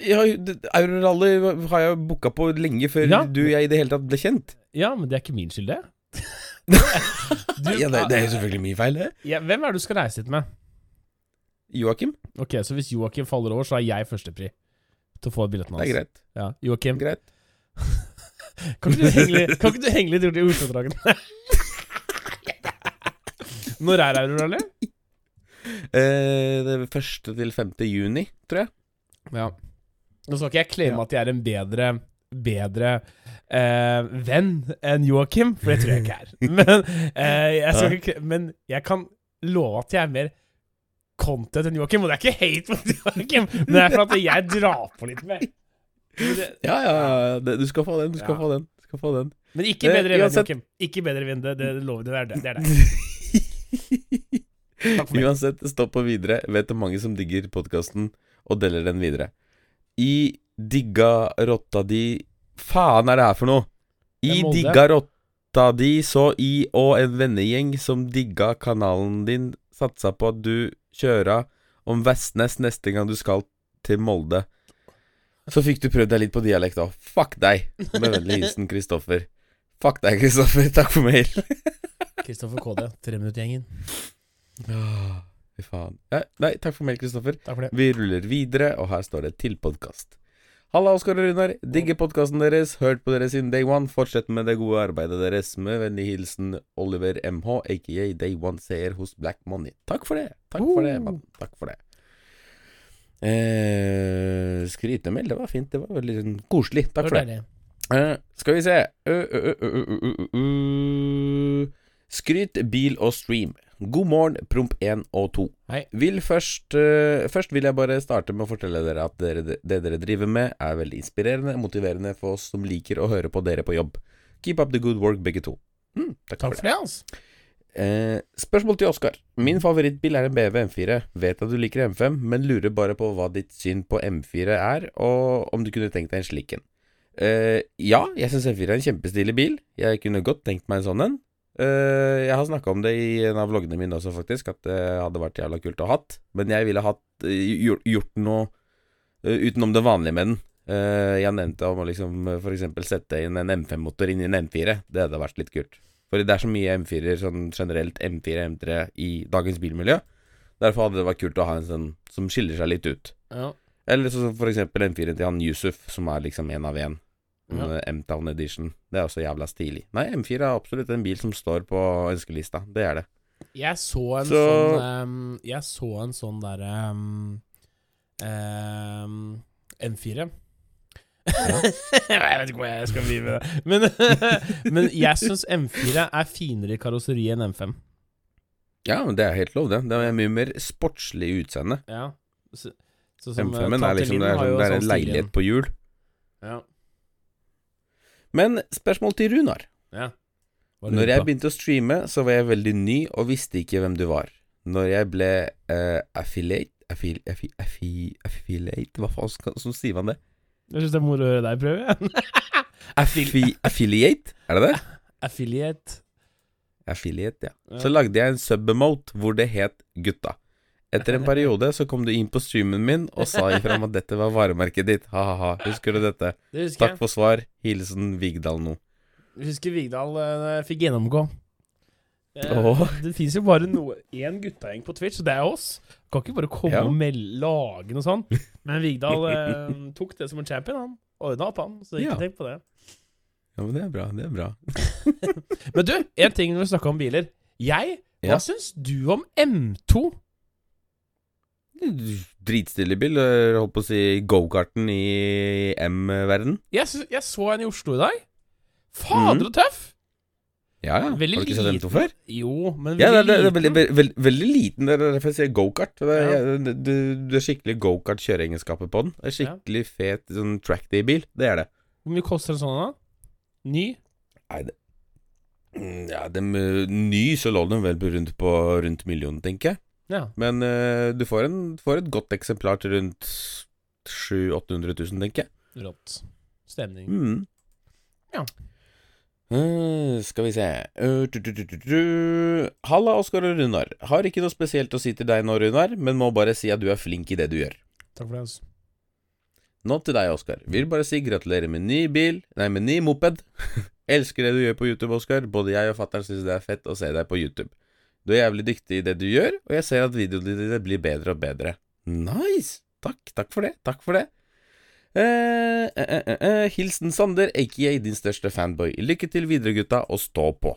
Eurorally har jeg booka på lenge før Ja. du og jeg i det hele tatt ble kjent. Ja, men det er ikke min skyld, det. Du, ja, det, det er jo selvfølgelig min feil, det. ja, hvem er det du skal reise hit med? Joakim, Ok, Så hvis Joakim faller over, så er jeg førstepri til å få billetten hans. det er greit. Ja, Joakim, greit. kan ikke litt, kan ikke du henge litt rundt i Oslo-dragen? Når er Eurorally? Eh, det er første til 5. juni, tror jeg. Ja. Nå skal ikke jeg claime at jeg er en bedre Bedre eh, venn enn Joakim, for det tror jeg ikke er. Men, eh, jeg skal ikke, men jeg kan love at jeg er mer content enn Joakim. Og det er ikke hate mot Joakim, men det er for at jeg drar på litt mer. Det, Ja, ja, ja. Du skal få den. Du skal Ja. få den. Du skal få den. men ikke bedre venn, Joakim. Ikke bedre venn, det, det lover det er det. det, er meg. Uansett, stopp og videre. Vet det mange som digger podkasten og deler den videre. I digga rotta di Faen er det her for noe? I digga rotta di så i og en vennegjeng som digga kanalen din, satsa på at du kjøra om Vestnes neste gang du skal til Molde. Så fikk du prøvd deg litt på dialekt òg. Fuck deg. Med vennlig hilsen Kristoffer. Fuck deg, Kristoffer. Takk for mail. Kristoffer KD, Treminuttergjengen. Fy faen. Ja, nei, takk for meg, Kristoffer. Takk for det. Vi ruller videre, og her står det 'til podkast'. Halla, Oskar og Runar. Digger podkasten deres. Hørt på dere siden day one. Fortsett med det gode arbeidet deres. Med vennlig hilsen Oliver MH, aka Day One Seer hos Black Money. Takk for det. Takk for det, mann. Takk for det. Eh, skrytemeld, det var fint. Det var veldig sånn koselig. Takk for det. Eh, skal vi se uh, uh, uh. Skryt, bil og stream. God morgen, promp 1 og 2. Hei. Vil først, uh, først vil jeg bare starte med å fortelle dere at dere, det dere driver med, er veldig inspirerende, og motiverende for oss som liker å høre på dere på jobb. Keep up the good work, begge to. Mm, takk, Takk for det. det, altså. Eh, spørsmål til Oskar. Min favorittbil er en BMW M4. Vet at du liker M5, men lurer bare på hva ditt syn på M4 er, og om du kunne tenkt deg en slik en. Eh, ja, jeg syns M4 er en kjempestilig bil. Jeg kunne godt tenkt meg en sånn en. Eh, jeg har snakka om det i en av vloggene mine også, faktisk, at det hadde vært jævla kult å ha hatt. Men jeg ville hatt eh, gjort, gjort noe uh, utenom det vanlige med den. Uh, jeg nevnte om å liksom eksempel sette inn en M5-motor inn i en M4. Det hadde vært litt kult. For det er så mye M4-er sånn generelt, M4, M3, i dagens bilmiljø. Derfor hadde det vært kult å ha en sånn som skiller seg litt ut. Ja. Eller så, for eksempel M4 til han Yusuf, som er liksom én av én. Ja. M-Town Edition. Det er også jævla stilig. Nei, M4 er absolutt en bil som står på ønskelista. Det er det. Jeg så en Så- sånn um, Jeg så en sånn derre um, M4. jeg vet ikke hva jeg skal bli med det. Men, men jeg syns M4 er finere i karosseri enn M5. Ja, men det er helt lov, det. Det er mye mer sportslig utseende. Ja. Så, så som, eh, M5-en er liksom det er, sånn, det er sånn en leilighet på hjul. Ja. Men spørsmål til Runar. Ja. Når jeg begynte å streame, så var jeg veldig ny og visste ikke hvem du var. Når jeg ble uh, affiliate affi, affi, affi, Affiliate Hva faen skal, så sier man det? Jeg syns det er moro å høre deg prøve. igjen. Affi, affiliate? Er det det? Affiliate. Affiliate, ja. Ja. Så lagde jeg en sub-emote hvor det het Gutta. Etter en periode så kom du inn på streamen min og sa ifra om at dette var varemerket ditt. Ha-ha-ha. Husker du dette? Det husker Takk for svar. Hilsen Vigdal nå. Husker Vigdal uh, fikk gjennomgå. Eh, Åh. Det fins jo bare én guttegjeng på Twitch, og det er oss. Kan ikke bare komme Ja. og melde, lage noe sånt. Men Vigdal eh, tok det som en champion, han. Ordna opp, han. Så ikke Ja. tenk på det. Ja, men det er bra. Det er bra. Men du, en ting når vi snakker om biler. Jeg, hva Ja. syns du om M2? Dritstille bil. eh, Holdt på å si gokarten i M-verden. Jeg, jeg så en i Oslo i dag. Fader, så tøff! Ja, ja. Veldig Har du ikke sett den M2 før? Jo, men Ja, det, veldig er- det er veldig, liten. veldig, veldig, veldig liten. Det er derfor jeg sier gokart. Det, er- Ja. det, det, er skikkelig gokart-kjøreegenskaper på den. Det er skikkelig fet sånn trackday-bil. Det er det. Hvor mye koster en sånn, da? Ny? Nei, det Mm, Ja, dem, eh, ny så lå den vel rundt på rundt millionen, tenker jeg. Ja. Men uh, du får, en, får et godt eksemplar til rundt 700 000-800 000, tenker jeg. Rått. Stemning. Mm. Ja. Uh, skal vi se uh, du, du, du. Halla, Oskar og Runar. Har ikke noe spesielt å si til deg nå, Runar, men må bare si at du er flink i det du gjør. Takk for det. Altså. Nå til deg, Oskar. Vil bare si gratulerer med ny bil Nei, med ny moped. Elsker det du gjør på YouTube, Oskar. Både jeg og fatter'n syns det er fett å se deg på YouTube. Du er jævlig dyktig i det du gjør, og jeg ser at videoene dine blir bedre og bedre. Nice! Takk, takk for det. Takk for det. Eh, eh, eh, eh, hilsen Sander, aka din største fanboy. Lykke til videre, gutta, og stå på.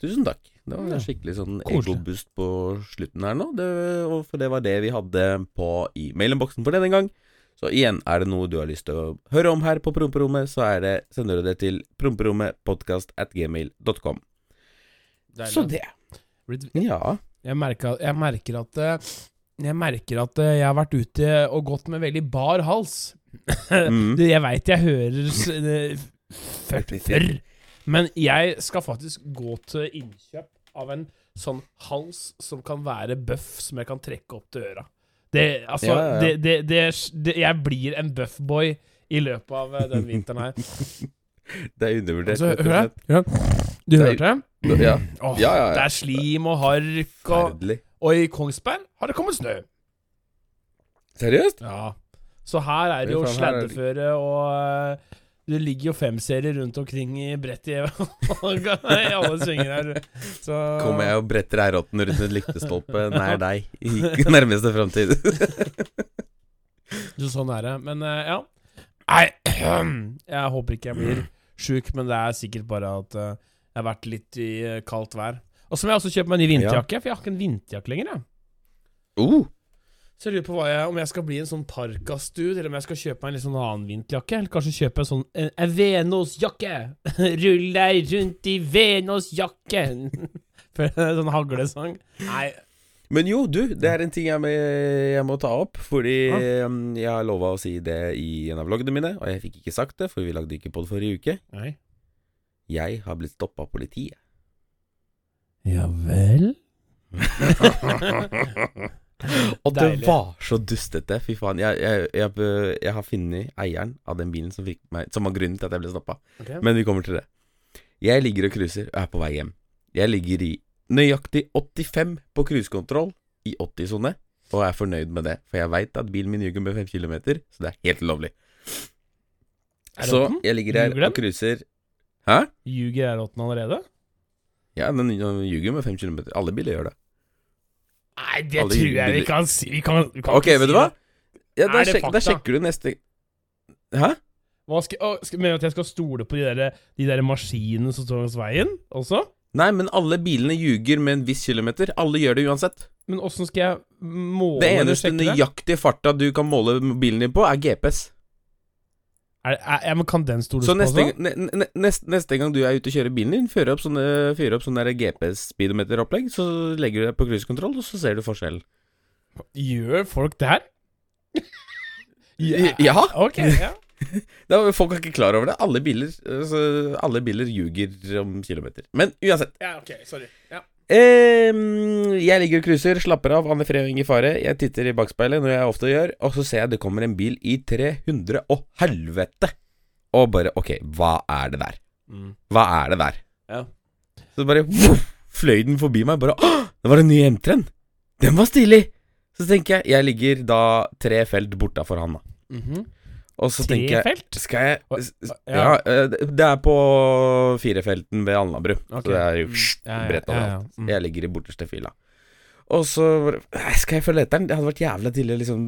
Tusen takk. Det var en skikkelig sånn egoboost på slutten her nå, det, og for det var det vi hadde på i mailinnboksen for denne gang. Så igjen, er det noe du har lyst til å høre om her på Promperommet, så er det, sender du det til promperommetpodkast.gmail.com. Så det. Ja. Jeg merker, jeg merker at eh, Jeg merker at eh, jeg har vært ute og gått med veldig bar hals. Mm. Jeg veit jeg hører eh, før, men jeg skal faktisk gå til innkjøp av en sånn hals som kan være bøff, som jeg kan trekke opp til øra. Det, altså, Ja, ja. Det, det, det, jeg blir en buffboy i løpet av eh, den vinteren her. Det er undervurdert. Altså, hør her. Du Det hørte det? Ja. Oh, Ja, ja, ja. Det er slim og hark, og, og i Kongsberg har det kommet snø. Seriøst? Ja. Så her er det jo sladdeføre og eh, Det ligger jo femserier rundt omkring i brettet i i alle svinger her. Så Kommer jeg og bretter eirotten rundt en lyktestolpe nær deg i nærmeste framtid. Så sånn er det. Men eh, ja. Nei, jeg håper ikke jeg blir sjuk, men det er sikkert bare at jeg har vært litt i eh, kaldt vær. Og så må jeg også kjøpe meg en ny vinterjakke, for jeg har ikke en vinterjakke lenger. Jeg. Uh, Så jeg lurer på hva jeg, om jeg skal bli en sånn parkastud, eller om jeg skal kjøpe meg en litt sånn annen vinterjakke. Eller kanskje kjøpe en sånn en, en Venus-jakke. Rull deg rundt i Venos-jakken. For en sånn haglesang. Nei, men jo, du, det er en ting jeg, må- jeg må ta opp. Fordi um, jeg har lova å si det i en av vloggene mine, og jeg fikk ikke sagt det, for vi lagde ikke på det forrige uke. nei. Jeg har blitt stoppa av politiet. Ja vel? Og det Deilig. var så dustete. Fy faen. Jeg, jeg, jeg, jeg har funnet eieren av den bilen som, fikk meg, som var grunnen til at jeg ble stoppa. Okay. Men vi kommer til det. Jeg ligger og cruiser og er på vei hjem. Jeg ligger i nøyaktig 85 på cruisekontroll i 80-sone, og er fornøyd med det. For jeg veit at bilen min ljuger med 5 km, så det er helt lovlig. Er Så jeg ligger her og cruiser Hæ? Ljuger er rotten allerede? Ja, den ljuger med 5 km. Alle biler gjør det. Nei, det Alle tror jeg vi kan si. Vi kan, vi kan Ok, vet si du hva? Ja, da, sjek, da sjekker du neste Hæ? Hva skal, å, skal, mener du at jeg skal stole på de der, de der maskinene som står langs veien også? Nei, men alle bilene ljuger med en viss kilometer. Alle gjør det uansett. Men åssen skal jeg måle Det eneste nøyaktige farta du kan måle bilen din på, er GPS. Er, er, ja, men kan den stoles Så på neste, også? ne, ne, neste, neste gang du er ute og kjører bilen din, fyrer opp sånne, fyrer opp sånne GPS-speedometeropplegg, så legger du deg på cruisekontroll, og så ser du forskjellen. Gjør folk det her? Ja. Ok, ja. Da, folk er ikke klar over det. Alle biler, altså, alle biler ljuger om kilometer. Men uansett. Ja, ok, sorry. Ja. Ehm, jeg ligger og cruiser, slapper av, Anne Fred og ingen fare. Jeg titter i bakspeilet, noe jeg ofte gjør, og så ser jeg det kommer en bil i 300 og helvete. Og bare Ok, hva er det der? Mm. Hva er det der? Ja. Så bare voff, fløy den forbi meg. Bare Å, det var en ny M3-en! Den var stilig! Så tenker jeg Jeg ligger da tre felt bortafor han, da. Mhm. Og så tenker jeg felt? Skal jeg ja. Ja, eh, det er på firefelten ved Alnabru. Okay. Så det er jo Mm. Bredt overalt. Mm. Jeg ligger i borteste fila. Og så Skal jeg følge etter den? Det hadde vært jævla tidlig å liksom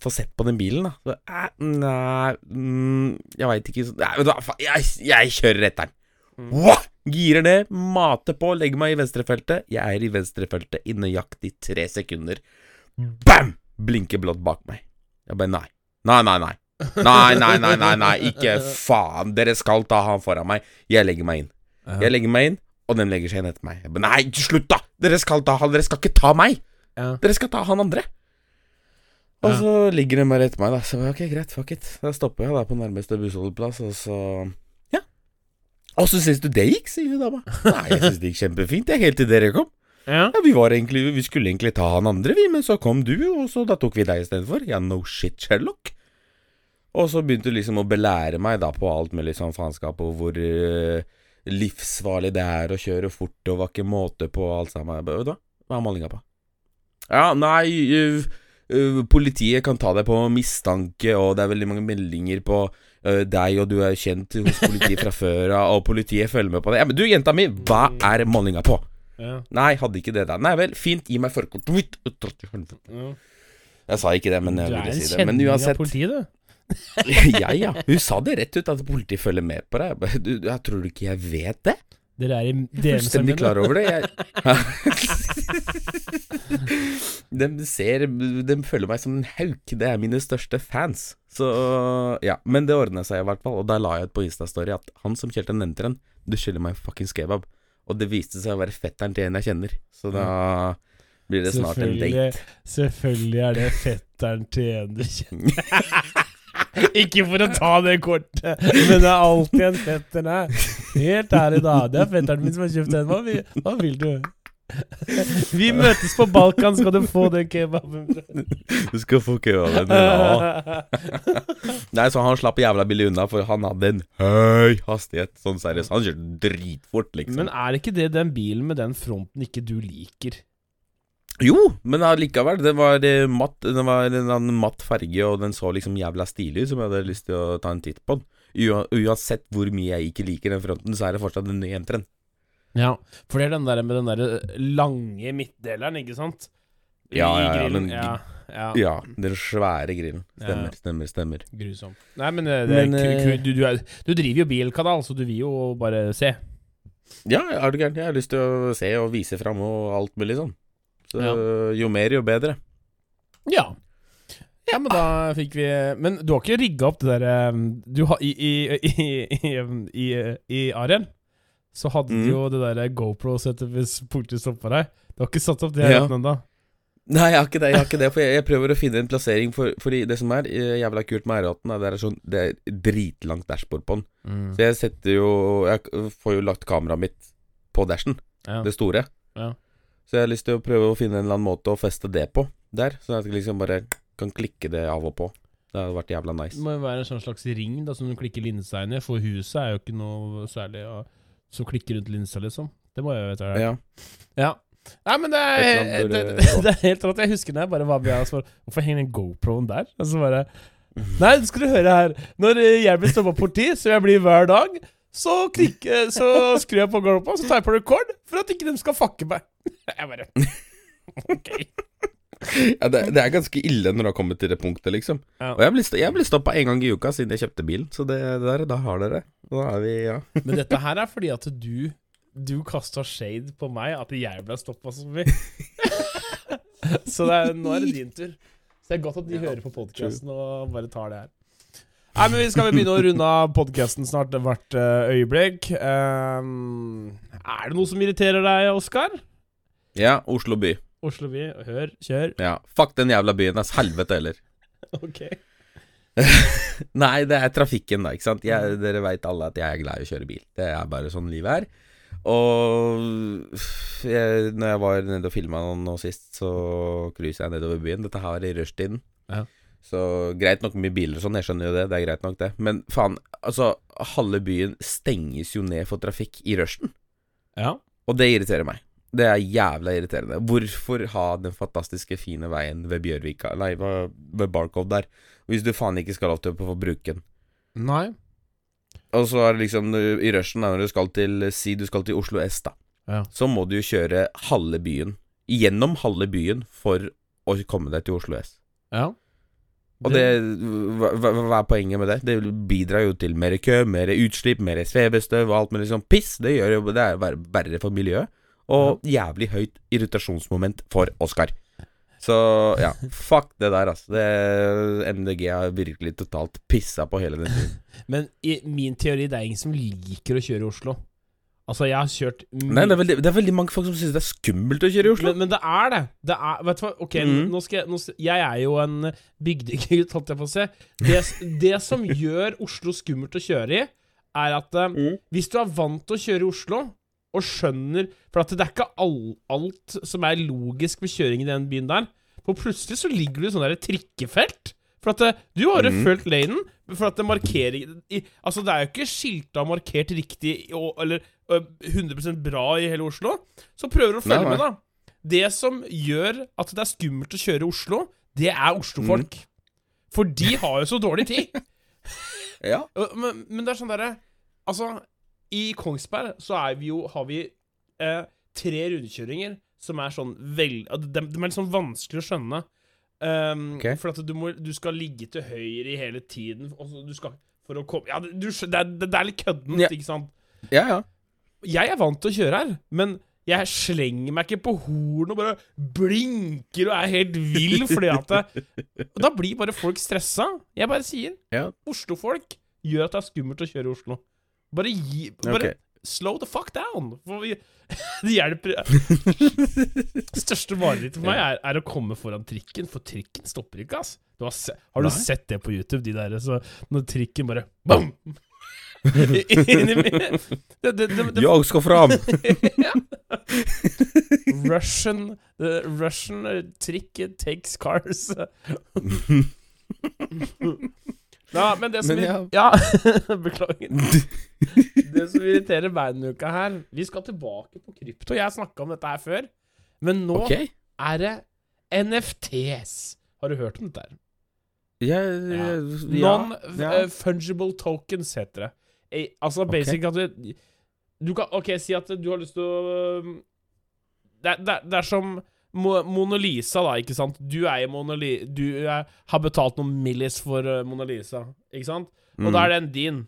få- sett på den bilen, da. Så, nei mm, Jeg veit ikke så, nei, vet du hva, jeg, jeg kjører etter den. Mm. Girer ned, mater på, legger meg i venstrefeltet. Jeg er i venstrefeltet i nøyaktig tre sekunder. Bam! Blinker blått bak meg. Jeg bare nei. Nei, nei, nei. Nei, nei, nei, nei, nei, ikke faen. Dere skal ta han foran meg. Jeg legger meg inn. Jeg legger meg inn, og den legger seg inn etter meg. Nei, slutt, da! Dere skal ta han, dere skal ikke ta meg! Ja. Dere skal ta han andre. Og så ligger den bare etter meg, da. Så ok, greit, fuck it. Da stopper jeg da på nærmeste bussholdeplass, og så Ja. Og så syns du det gikk, sier dama. Nei, jeg syns det gikk kjempefint, jeg, helt til dere kom. Ja. Ja, vi var egentlig Vi skulle egentlig ta han andre, vi, men så kom du, og så da tok vi deg istedenfor. Ja, no shit, Sherlock. Og så begynte du liksom å belære meg da på alt mulig sånn faenskap, og hvor uh, livsfarlig det er å kjøre fort, og var ikke måte på alt sammen. Jeg bare, Vet du hva, hva er målinga på? Ja, nei uh, uh, Politiet kan ta deg på mistanke, og det er veldig mange meldinger på deg, og du er kjent hos politiet fra før av, og politiet følger med på det. Ja, men du, jenta mi, hva er målinga på? Ja. Nei, hadde ikke det der. Nei vel, fint, gi meg førerkortet helvete. Ja. Jeg sa ikke det, men jeg ville si det. Men kjenning av uansett politiet, du. Ja, ja. Hun sa det rett ut, at politiet følger med på deg. Jeg Du, jeg tror du ikke jeg vet det? Dere er i Fullstendig klar over det. Jeg De ser De følger meg som en hauk. Det er mine største fans. Så ja. Men det ordna seg i hvert fall. Og da la jeg ut på Insta-story at han som kjørte enteren du skylder meg en fuckings kebab. Og det viste seg å være fetteren til en jeg kjenner. Så da blir det snart en date. selvfølgelig er det fetteren til en du kjenner. Ikke for å ta det kortet, men det er alltid en fetter der. Helt ærlig, da. Det er fetteren min som har kjøpt den. Hva, vil- hva vil du? Vi møtes på Balkan, skal du få den kebaben. Du skal få kebaben ja. Nei, så han slapp jævla billig unna, for han hadde en høy hastighet. Sånn seriøst. Han kjørte dritfort, liksom. Men er ikke det den bilen med den fronten ikke du liker? Jo, men allikevel. Den var eh, matt Den var en matt farge, og den så liksom jævla stilig ut, som jeg hadde lyst til å ta en titt på den. Uansett hvor mye jeg ikke liker den fronten, så er det fortsatt en ny M3. Ja, for det er den der med den der lange midtdeleren, ikke sant? I Ja, ja, ja, den- ja, ja. Ja, den svære grillen. Stemmer, stemmer, stemmer. Grusom. Nei, men eh, det Men, eh, du, du, er, du driver jo bilkanal, så du vil jo bare se. Ja, er du gæren? Jeg har lyst til å se og vise fram og alt mulig sånn. Så Ja. jo mer, jo bedre. Ja. Ja, men da fikk vi Men du har ikke rigga opp det derre Du har i I, i, i, i, i Ariel så hadde Mm. du jo det derre GoPro-settet hvis politiet stoppa deg. Du har ikke satt opp det Ja. ja. ennå? Nei, jeg har ikke det, jeg har ikke det for jeg, jeg prøver å finne en plassering. For, fordi det som er eh, jævla kult med R18, er det er sånn Det er dritlangt dashbord på den. Mm. Så jeg setter jo Jeg får jo lagt kameraet mitt på dashen, Ja. det store. Ja. Så jeg har lyst til å prøve å finne en eller annen måte å feste det på der, sånn at jeg liksom bare kan klikke det av og på. Det hadde vært jævla nice. Det må jo være en sånn slags ring da som du klikker linsa inn i, for huset er jo ikke noe særlig å- som klikker rundt linsa, liksom. Det må jeg jo vite. Ja. Ja. Nei, men det er, det, det, det er helt rått. Jeg husker da jeg bare var med og spurte Hvorfor henger den GoProen der? Og så bare Nei, skal du høre her. Når jeg blir stoppa av politi, som jeg blir hver dag, så, klikker, så skrur jeg på GoPro, så tar jeg på record for at ikke de skal fucke meg. Jeg bare Ok. ja det, det er ganske ille når det har kommet til det punktet, liksom. Ja. Og jeg blir, jeg blir stoppa en gang i uka siden jeg kjøpte bilen, så det der, da har dere. Da er vi, ja. Men dette her er fordi at du Du kasta shade på meg, at jeg ble stoppa så mye. så det er, nå er det din tur. Så det er godt at de Ja, hører på podkasten og bare tar det her. Nei, men Vi skal vel begynne å runde av podkasten snart hvert eh, øyeblikk. Um, er det noe som irriterer deg, Oskar? Ja, Oslo by. Oslo by, hør, kjør. Ja, fuck den jævla byen, ass. Helvete heller. Ok. Nei, det er trafikken, da. ikke sant? Jeg, dere veit alle at jeg er glad i å kjøre bil. Det er bare sånn livet er. Og jeg, når jeg var nede og filma nå sist, så cruisa jeg nedover byen. Dette her var i rushtiden. Ja. Så greit nok med biler og sånn, jeg skjønner jo det. Det er greit nok, det. Men faen, altså, halve byen stenges jo ned for trafikk i rushen. Ja. Og det irriterer meg. Det er jævla irriterende. Hvorfor ha den fantastiske, fine veien ved Bjørvika Nei, ved Barkov der, hvis du faen ikke skal lov til å få bruke den? Nei. Og så er det liksom i rushen, når du skal til Si du skal til Oslo S, da. Ja. Så må du jo kjøre halve byen. Gjennom halve byen for å komme deg til Oslo S. Ja. Og det, hva, hva er poenget med det? Det bidrar jo til mer kø, mer utslipp, mer svevestøv og alt mulig sånn piss. Det gjør jo det er ver- verre for miljøet. Og jævlig høyt irritasjonsmoment for Oskar. Så ja, fuck det der, altså. Det, MDG har virkelig totalt pissa på hele den tiden. Men i min teori, det er ingen som liker å kjøre i Oslo. Altså, jeg har kjørt mye Nei, det er, veldig, det er veldig mange folk som syns det er skummelt å kjøre i Oslo. Men, men det er det. Det er, vet du hva, ok, mm. nå skal jeg nå, Jeg er jo en bygdegutt, holdt jeg på å si. Det, det som gjør Oslo skummelt å kjøre i, er at eh, Mm. hvis du er vant til å kjøre i Oslo, og skjønner For at det er ikke all, alt som er logisk med kjøring i den byen der. For plutselig så ligger du i sånn der trikkefelt. For at eh, du har jo mm. fulgt lanen. For at det markerer Altså, det er jo ikke skilta markert riktig eller 100% bra i hele Oslo. Så prøver du å følge Nei, nei. med, da. Det som gjør at det er skummelt å kjøre i Oslo, det er Oslo-folk. Mhm. For de har jo så dårlig tid. Ja. Men, men det er sånn derre Altså, i Kongsberg så er vi jo Har vi eh, tre rundkjøringer som er sånn vel De, de er litt sånn vanskelig å skjønne. Um, okay. For at du, må, du skal ligge til høyre i hele tiden. Og så du skal For å komme Ja, du, det, er, det er litt køddent, Ja. ikke sant? ja, ja. Jeg er vant til å kjøre her, men jeg slenger meg ikke på horn og bare blinker og er helt vill fordi at det, Da blir bare folk stressa. Jeg bare sier Ja. Oslo-folk gjør at det er skummelt å kjøre i Oslo. Bare gi Bare okay. slow the fuck down. For vi, det hjelper Det største marerittet for meg er, er å komme foran trikken, for trikken stopper ikke, ass. Du har, har du Nei. sett det på YouTube, de der så Når trikken bare Bam! Det, det, det, det, Jeg skal fram! ja. Russian the Russian uh, trick takes cars. Ja, men det som Men ja. ja. Beklager. Det som irriterer meg denne uka her Vi skal tilbake på krypto. Jeg snakka om dette her før. Men nå okay. er det NFTs. Har du hørt om dette? her? Non-fungible tokens heter det. Eh, altså basic at du Du kan OK, si at du har lyst til å um, det, det, det er som Mona Lisa, da, ikke sant? Du Lisa Du er, har betalt noen millis for eh, Mona Lisa, ikke sant? Og Mm. da er den din.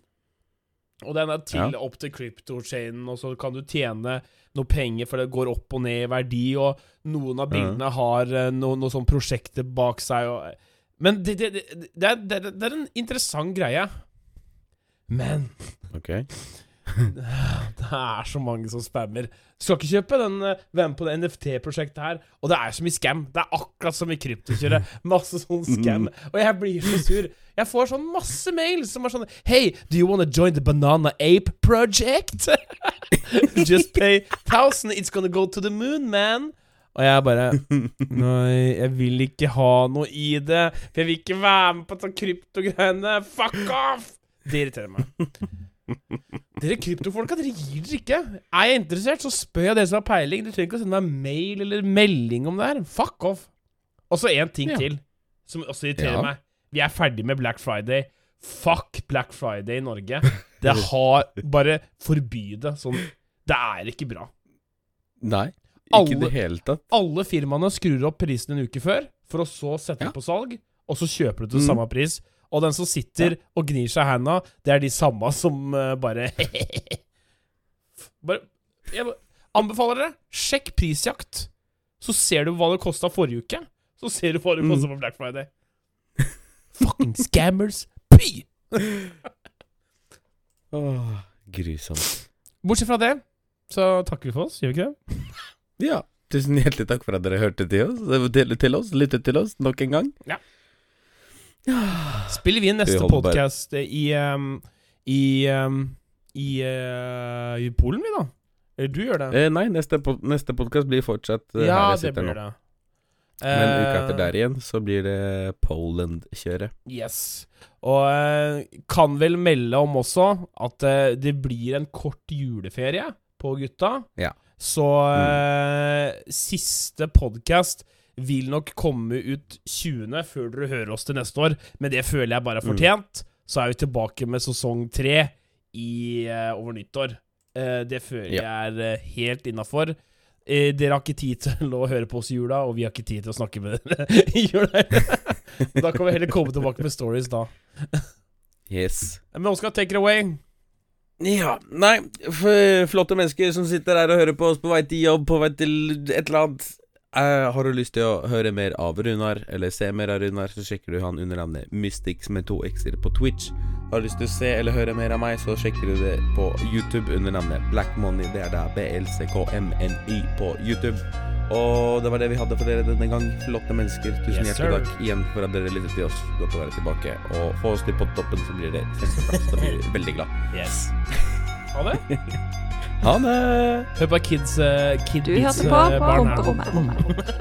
Og den er til Ja. opp til crypto-chainen, og så kan du tjene noe penger, for det går opp og ned i verdi, og noen av bildene har noen noe, noe sånn prosjekter bak seg. Og, men det, det, det, er, det, er- en interessant greie. Men Ok. det er så mange som spammer. Du skal ikke kjøpe den eh, være med på det NFT-prosjektet her. Og det er så mye scam. Det er akkurat som i kryptokjøret. Masse sånn scam. Og jeg blir så sur. Jeg får sånn masse mail som er sånn Hey, do you wanna join the Banana Ape Project? Just pay 1000, it's gonna go to the moon, man. Og jeg bare Nei, jeg vil ikke ha noe i det. For jeg vil ikke være med på sånn kryptogreiene. Fuck off! Det irriterer meg. Dere kryptofolka, dere gir dere ikke. Er jeg interessert, så spør jeg dere som har peiling. Dere trenger ikke å sende meg mail eller melding om det her. Fuck off. Og så én ting Ja. til, som også irriterer Ja. meg. Vi er ferdig med Black Friday. Fuck Black Friday i Norge. Det har Bare forby det. Sånn Det er ikke bra. Nei, ikke Alle- det hele tatt. Alle firmaene skrur opp prisen en uke før, for å så sette Ja. den på salg, og så kjøper du til Mm. samme pris. Og den som sitter og gnir seg i handa, det er de samme som uh, bare Bare Jeg anbefaler dere, sjekk prisjakt. Så ser du hva det kosta forrige uke. Så ser du hva det koster på Black Friday. Fucking scammers. Py! Åh, grusomt. Bortsett fra det, så takker vi for oss, gjør vi ikke det? Ja. Tusen hjertelig takk for at dere hørte til oss, til, til oss, lyttet til oss nok en gang. Ja. Spiller vi inn neste podkast i um, I um, I, uh, I Polen, vi, da? Eller du gjør det? Eh, nei, neste, po neste podkast blir fortsatt uh, ja, her jeg det sitter blir nå. det. Men uka etter Eh, der igjen så blir det Poland-kjøret. Yes. Og eh, kan vel melde om også at eh, det blir en kort juleferie på gutta. Ja. Så eh, siste podkast vil nok komme ut 20. før dere hører oss til neste år, men det føler jeg bare er fortjent. Så er vi tilbake med sesong tre i, eh, over nyttår. Eh, det føler jeg er eh, helt innafor. Dere har ikke tid til å høre på oss i jula, og vi har ikke tid til å snakke med dere i jula. da kan vi heller komme tilbake med stories da. Yes. Men Oskar, take it away. Ja, nei, flotte mennesker som sitter her og hører på oss på vei til jobb, på vei til et eller annet. Eh, har du lyst til å høre mer av Runar, eller se mer av Runar, så sjekker du han under navnet Mystics med to x-er på Twitch. Har du lyst til å se eller høre mer av meg, så sjekker du det på YouTube under navnet Black Money. Det er da BLCKMNY på YouTube. Og det var det vi hadde for dere denne gang. Flotte mennesker. Tusen Yes, hjertelig takk igjen for at dere lyttet til oss. Godt å være tilbake. Og få oss til toppen så blir det kjempeplass. Da blir vi veldig glad. Yes. Ha det. Ha det! Hør på Kids uh, Kid Du hørte på eh, på barn her. Rumperommet.